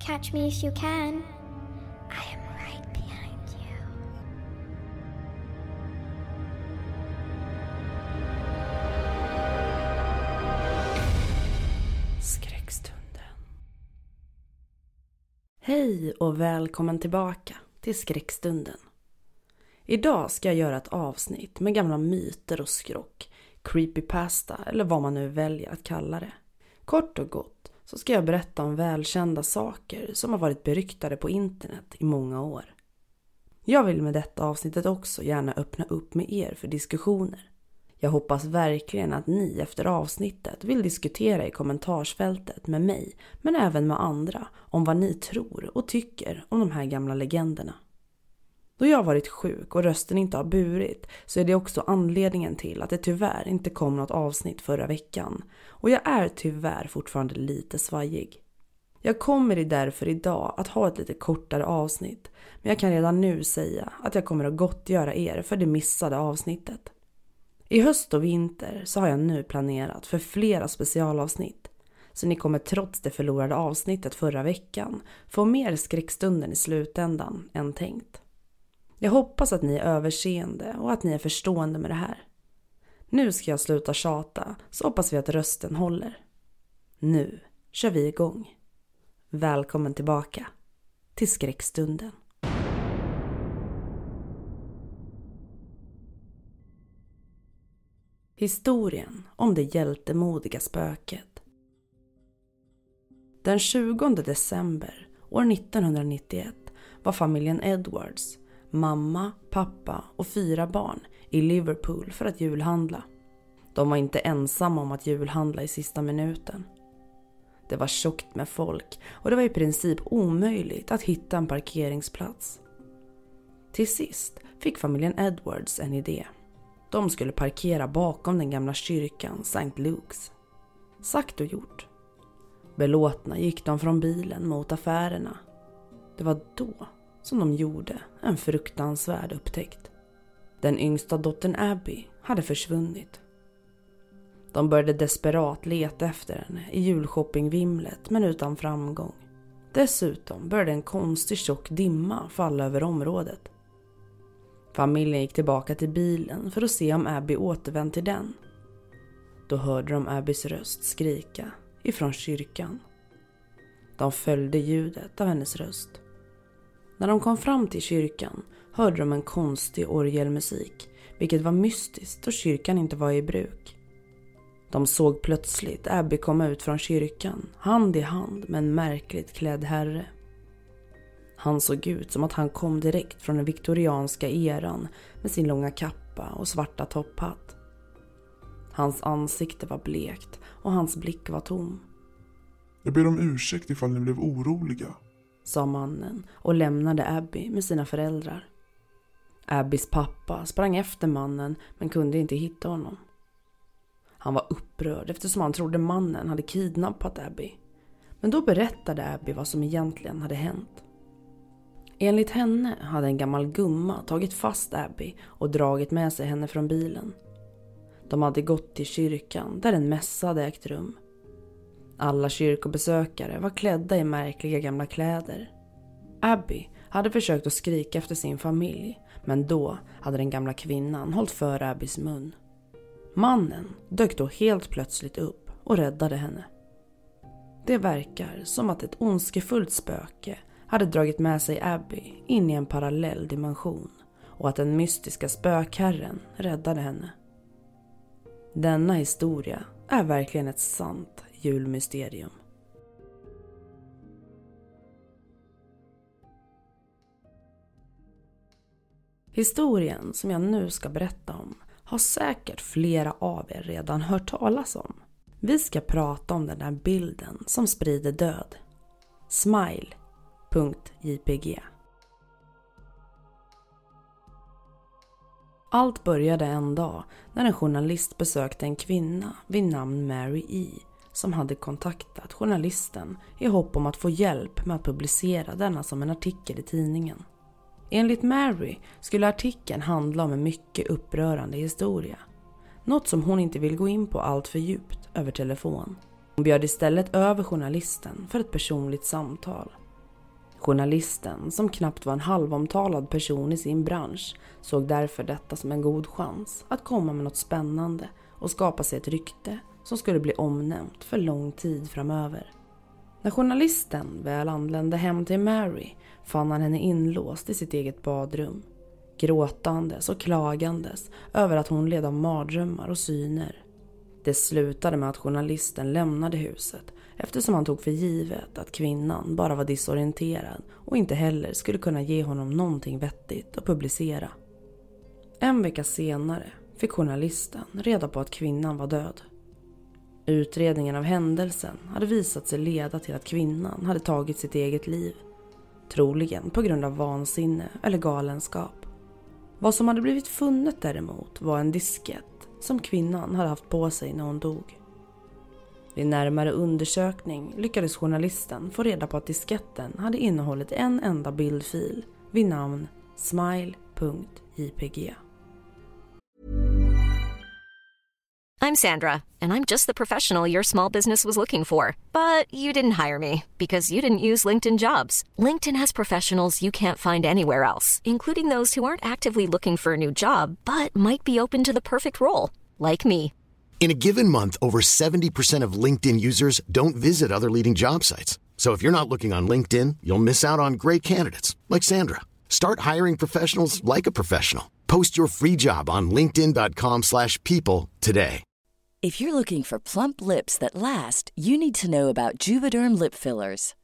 Catch me if you can. Hej och välkommen tillbaka till Skräckstunden. Idag ska jag göra ett avsnitt med gamla myter och skrock, creepypasta eller vad man nu väljer att kalla det. Kort och gott så ska jag berätta om välkända saker som har varit beryktade på internet i många år. Jag vill med detta avsnittet också gärna öppna upp med er för diskussioner. Jag hoppas verkligen att ni efter avsnittet vill diskutera i kommentarsfältet med mig, men även med andra, om vad ni tror och tycker om de här gamla legenderna. Då jag har varit sjuk och rösten inte har burit så är det också anledningen till att det tyvärr inte kom något avsnitt förra veckan. Och jag är tyvärr fortfarande lite svajig. Jag kommer därför idag att ha ett lite kortare avsnitt, men jag kan redan nu säga att jag kommer att gottgöra er för det missade avsnittet. I höst och vinter så har jag nu planerat för flera specialavsnitt. Så ni kommer trots det förlorade avsnittet förra veckan få mer skräckstunden i slutändan än tänkt. Jag hoppas att ni är överseende och att ni är förstående med det här. Nu ska jag sluta tjata så hoppas vi att rösten håller. Nu kör vi igång. Välkommen tillbaka till skräckstunden. Historien om det hjältemodiga spöket. Den 20 december år 1991 var familjen Edwards, mamma, pappa och fyra barn i Liverpool för att julhandla. De var inte ensamma om att julhandla i sista minuten. Det var tjockt med folk och det var i princip omöjligt att hitta en parkeringsplats. Till sist fick familjen Edwards en idé. De skulle parkera bakom den gamla kyrkan St. Luke's. Sagt och gjort. Belåtna gick de från bilen mot affärerna. Det var då som de gjorde en fruktansvärd upptäckt. Den yngsta dottern Abby hade försvunnit. De började desperat leta efter henne i julshoppingvimlet men utan framgång. Dessutom började en konstig tjock dimma falla över området. Familjen gick tillbaka till bilen för att se om Abby återvänt till den. Då hörde de Abbys röst skrika ifrån kyrkan. De följde ljudet av hennes röst. När de kom fram till kyrkan hörde de en konstig orgelmusik, vilket var mystiskt då kyrkan inte var i bruk. De såg plötsligt Abby komma ut från kyrkan, hand i hand med en märkligt klädd herre. Han såg ut som att han kom direkt från den viktorianska eran med sin långa kappa och svarta topphatt. Hans ansikte var blekt och hans blick var tom. Jag ber om ursäkt ifall ni blev oroliga. Sa mannen och lämnade Abby med sina föräldrar. Abbys pappa sprang efter mannen men kunde inte hitta honom. Han var upprörd eftersom han trodde mannen hade kidnappat Abby. Men då berättade Abby vad som egentligen hade hänt. Enligt henne hade en gammal gumma tagit fast Abby och dragit med sig henne från bilen. De hade gått till kyrkan där en mässa hade ägt rum. Alla kyrkobesökare var klädda i märkliga gamla kläder. Abby hade försökt att skrika efter sin familj men då hade den gamla kvinnan hållit för Abbys mun. Mannen dök då helt plötsligt upp. och räddade henne. Det verkar som att ett ondskefullt spöke hade dragit med sig Abby in i en parallell dimension och att den mystiska spökherren räddade henne. Denna historia är verkligen ett sant julmysterium. Historien som jag nu ska berätta om har säkert flera av er redan hört talas om. Vi ska prata om den där bilden som sprider död. Smile allt började en dag när en journalist besökte en kvinna vid namn Mary E som hade kontaktat journalisten i hopp om att få hjälp med att publicera denna som en artikel i tidningen. Enligt Mary skulle artikeln handla om en mycket upprörande historia. Något som hon inte vill gå in på allt för djupt över telefon. Hon bjöd istället över journalisten för ett personligt samtal. Journalisten, som knappt var en halvomtalad person i sin bransch, såg därför detta som en god chans att komma med något spännande och skapa sig ett rykte som skulle bli omnämnt för lång tid framöver. När journalisten väl anlände hem till Mary fann han henne inlåst i sitt eget badrum. Gråtandes och klagandes över att hon led av mardrömmar och syner. Det slutade med att journalisten lämnade huset eftersom han tog för givet att kvinnan bara var disorienterad och inte heller skulle kunna ge honom någonting vettigt att publicera. En vecka senare fick journalisten reda på att kvinnan var död. Utredningen av händelsen hade visat sig leda till att kvinnan hade tagit sitt eget liv. Troligen på grund av vansinne eller galenskap. Vad som hade blivit funnet däremot var en diskett som kvinnan hade haft på sig när hon dog. Vid närmare undersökning lyckades journalisten få reda på att disketten hade innehållit en enda bildfil vid namn smile.jpg. I'm Sandra, and I'm just the professional your small business was looking for. But you didn't hire me because you didn't use LinkedIn jobs. LinkedIn has professionals you can't find anywhere else, including those who aren't actively looking for a new job but might be open to the perfect role, like me. In a given month, over 70% of LinkedIn users don't visit other leading job sites. So if you're not looking on LinkedIn, you'll miss out on great candidates like Sandra. Start hiring professionals like a professional. Post your free job on linkedin.com/people today. If you're looking for plump lips that last, you need to know about Juvederm lip fillers.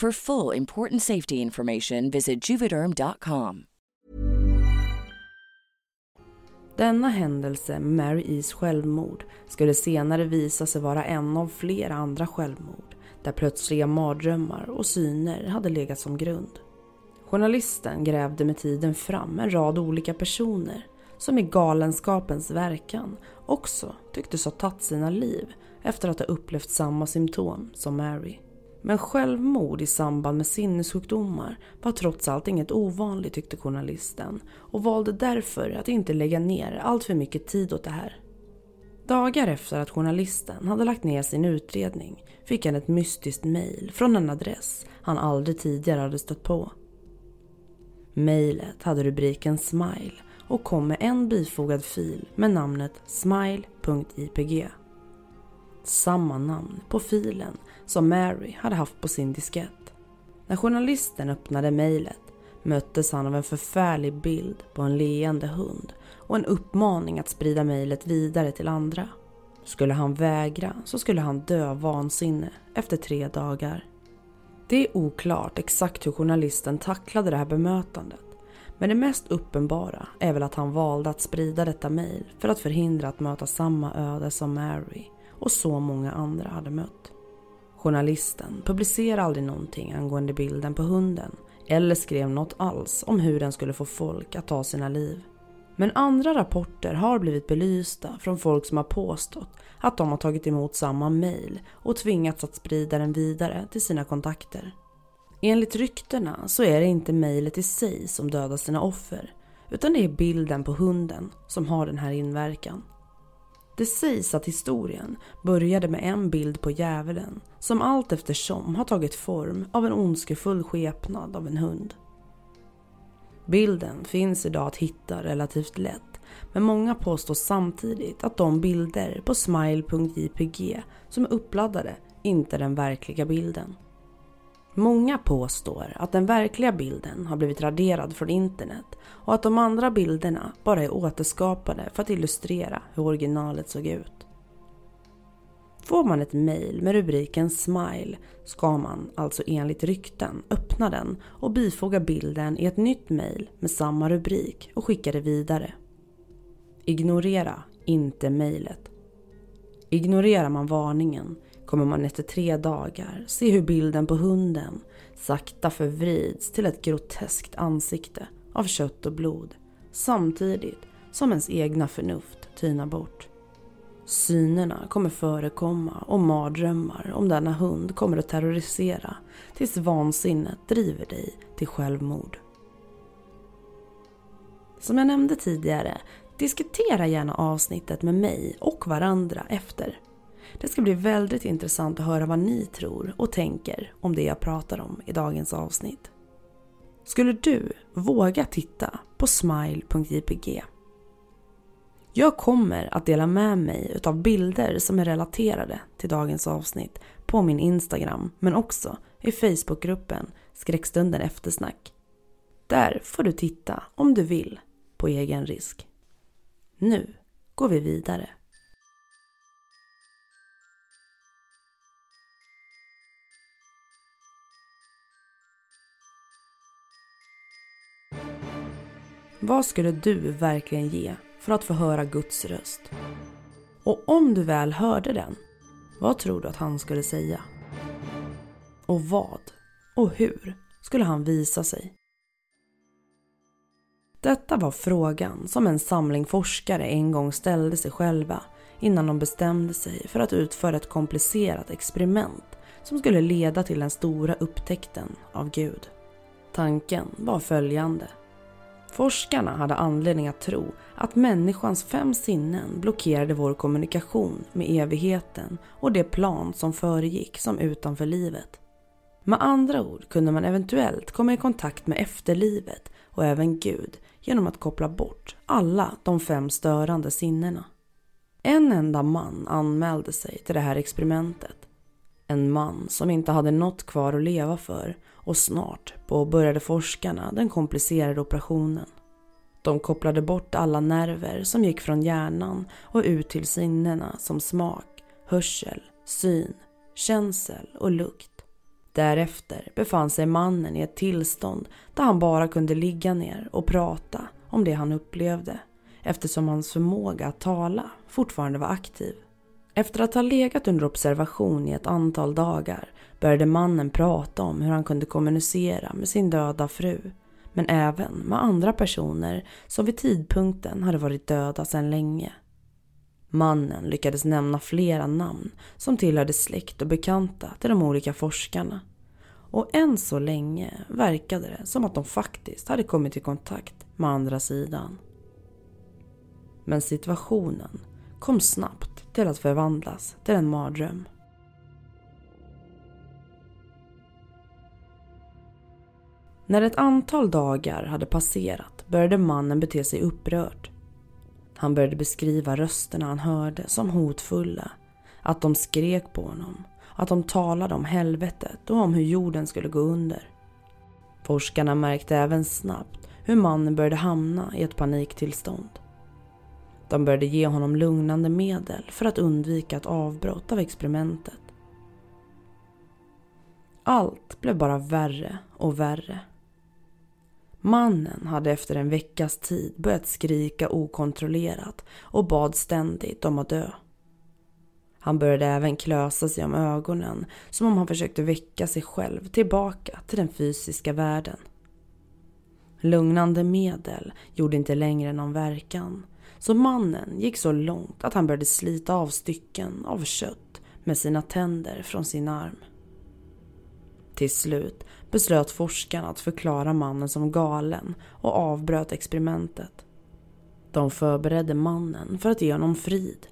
For full important safety information, visit juvederm.com. Denna händelse med Mary E's självmord skulle senare visa sig vara en av flera andra självmord där plötsliga mardrömmar och syner hade legat som grund. Journalisten grävde med tiden fram en rad olika personer som i galenskapens verkan också tycktes ha tagit sina liv efter att ha upplevt samma symptom som Mary. Men självmord i samband med sinnessjukdomar var trots allt inget ovanligt tyckte journalisten och valde därför att inte lägga ner allt för mycket tid åt det här. Dagar efter att journalisten hade lagt ner sin utredning fick han ett mystiskt mejl från en adress han aldrig tidigare hade stött på. Mejlet hade rubriken Smile och kom med en bifogad fil med namnet smile.jpg. Samma namn på filen som Mary hade haft på sin diskett. När journalisten öppnade mejlet möttes han av en förfärlig bild på en leende hund och en uppmaning att sprida mejlet vidare till andra. Skulle han vägra så skulle han dö av vansinne efter tre dagar. Det är oklart exakt hur journalisten tacklade det här bemötandet. Men det mest uppenbara är väl att han valde att sprida detta mejl för att förhindra att möta samma öde som Mary och så många andra hade mött. Journalisten publicerade aldrig någonting angående bilden på hunden eller skrev något alls om hur den skulle få folk att ta sina liv. Men andra rapporter har blivit belysta från folk som har påstått att de har tagit emot samma mejl och tvingats att sprida den vidare till sina kontakter. Enligt ryktena så är det inte mejlet i sig som dödar sina offer utan det är bilden på hunden som har den här inverkan. Det sägs att historien började med en bild på djävulen som allt eftersom har tagit form av en ondskefull skepnad av en hund. Bilden finns idag att hitta relativt lätt men många påstår samtidigt att de bilder på smile.jpg som är uppladdade inte är den verkliga bilden. Många påstår att den verkliga bilden har blivit raderad från internet och att de andra bilderna bara är återskapade för att illustrera hur originalet såg ut. Får man ett mail med rubriken “Smile” ska man alltså enligt rykten öppna den och bifoga bilden i ett nytt mail med samma rubrik och skicka det vidare. Ignorera inte mejlet. Ignorerar man varningen kommer man efter tre dagar se hur bilden på hunden sakta förvrids till ett groteskt ansikte av kött och blod samtidigt som ens egna förnuft tynar bort. Synerna kommer förekomma och mardrömmar om denna hund kommer att terrorisera tills vansinnet driver dig till självmord. Som jag nämnde tidigare, diskutera gärna avsnittet med mig och varandra efter. Det ska bli väldigt intressant att höra vad ni tror och tänker om det jag pratar om i dagens avsnitt. Skulle du våga titta på smile.jpg? Jag kommer att dela med mig utav bilder som är relaterade till dagens avsnitt på min Instagram men också i Facebookgruppen Skräckstunden eftersnack. Där får du titta om du vill på egen risk. Nu går vi vidare. Vad skulle du verkligen ge för att få höra Guds röst? Och om du väl hörde den, vad tror du att han skulle säga? Och vad och hur skulle han visa sig? Detta var frågan som en samling forskare en gång ställde sig själva innan de bestämde sig för att utföra ett komplicerat experiment som skulle leda till den stora upptäckten av Gud. Tanken var följande. Forskarna hade anledning att tro att människans fem sinnen blockerade vår kommunikation med evigheten och det plan som föregick som utanför livet. Med andra ord kunde man eventuellt komma i kontakt med efterlivet och även Gud genom att koppla bort alla de fem störande sinnena. En enda man anmälde sig till det här experimentet. En man som inte hade något kvar att leva för och snart påbörjade forskarna den komplicerade operationen. De kopplade bort alla nerver som gick från hjärnan och ut till sinnena som smak, hörsel, syn, känsel och lukt. Därefter befann sig mannen i ett tillstånd där han bara kunde ligga ner och prata om det han upplevde eftersom hans förmåga att tala fortfarande var aktiv. Efter att ha legat under observation i ett antal dagar började mannen prata om hur han kunde kommunicera med sin döda fru men även med andra personer som vid tidpunkten hade varit döda sedan länge. Mannen lyckades nämna flera namn som tillhörde släkt och bekanta till de olika forskarna. Och än så länge verkade det som att de faktiskt hade kommit i kontakt med andra sidan. Men situationen kom snabbt till att förvandlas till en mardröm. När ett antal dagar hade passerat började mannen bete sig upprört. Han började beskriva rösterna han hörde som hotfulla, att de skrek på honom, att de talade om helvetet och om hur jorden skulle gå under. Forskarna märkte även snabbt hur mannen började hamna i ett paniktillstånd. De började ge honom lugnande medel för att undvika ett avbrott av experimentet. Allt blev bara värre och värre. Mannen hade efter en veckas tid börjat skrika okontrollerat och bad ständigt om att dö. Han började även klösa sig om ögonen som om han försökte väcka sig själv tillbaka till den fysiska världen. Lugnande medel gjorde inte längre någon verkan så mannen gick så långt att han började slita av stycken av kött med sina tänder från sin arm. Till slut beslöt forskarna att förklara mannen som galen och avbröt experimentet. De förberedde mannen för att ge honom frid.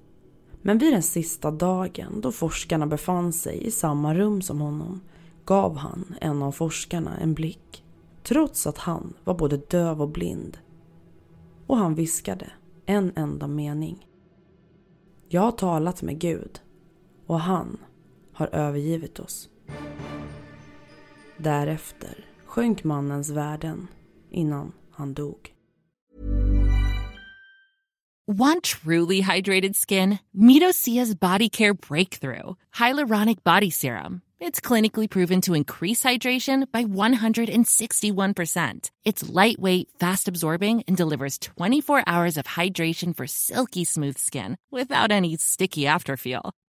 Men vid den sista dagen då forskarna befann sig i samma rum som honom gav han en av forskarna en blick. Trots att han var både döv och blind. Och han viskade en enda mening. Jag har talat med Gud och han har övergivit oss. Därefter sjönk mannens värden innan han dog. Want truly hydrated skin? Meet Osea's Body Care Breakthrough Hyaluronic Body Serum. It's clinically proven to increase hydration by 161%. It's lightweight, fast absorbing, and delivers 24 hours of hydration for silky smooth skin without any sticky afterfeel.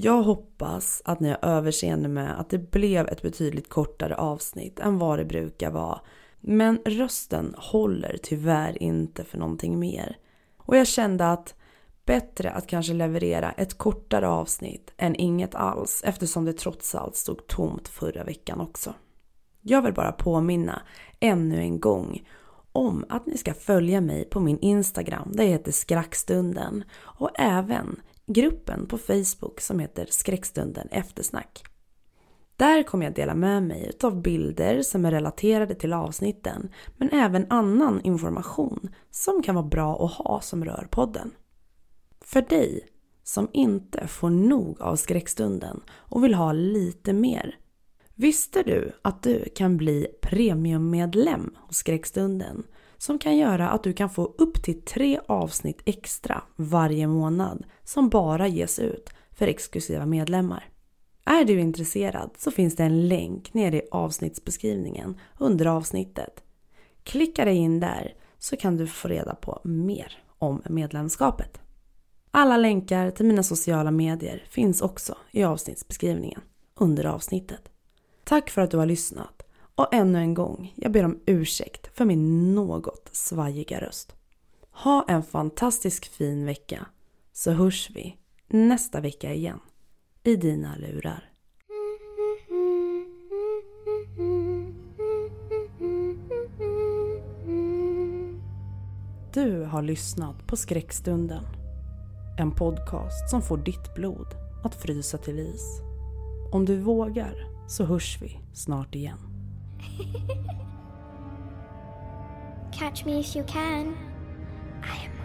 Jag hoppas att ni har överseende med att det blev ett betydligt kortare avsnitt än vad det brukar vara. Men rösten håller tyvärr inte för någonting mer. Och jag kände att bättre att kanske leverera ett kortare avsnitt än inget alls eftersom det trots allt stod tomt förra veckan också. Jag vill bara påminna ännu en gång om att ni ska följa mig på min Instagram, det heter Skrackstunden och även gruppen på Facebook som heter Skräckstunden eftersnack. Där kommer jag dela med mig av bilder som är relaterade till avsnitten men även annan information som kan vara bra att ha som rör podden. För dig som inte får nog av skräckstunden och vill ha lite mer. Visste du att du kan bli premiummedlem hos skräckstunden som kan göra att du kan få upp till tre avsnitt extra varje månad som bara ges ut för exklusiva medlemmar. Är du intresserad så finns det en länk nere i avsnittsbeskrivningen under avsnittet. Klicka dig in där så kan du få reda på mer om medlemskapet. Alla länkar till mina sociala medier finns också i avsnittsbeskrivningen under avsnittet. Tack för att du har lyssnat och ännu en gång, jag ber om ursäkt för min något svajiga röst. Ha en fantastisk fin vecka så hörs vi nästa vecka igen i dina lurar. Du har lyssnat på Skräckstunden. En podcast som får ditt blod att frysa till is. Om du vågar så hörs vi snart igen. Catch me if you can. I am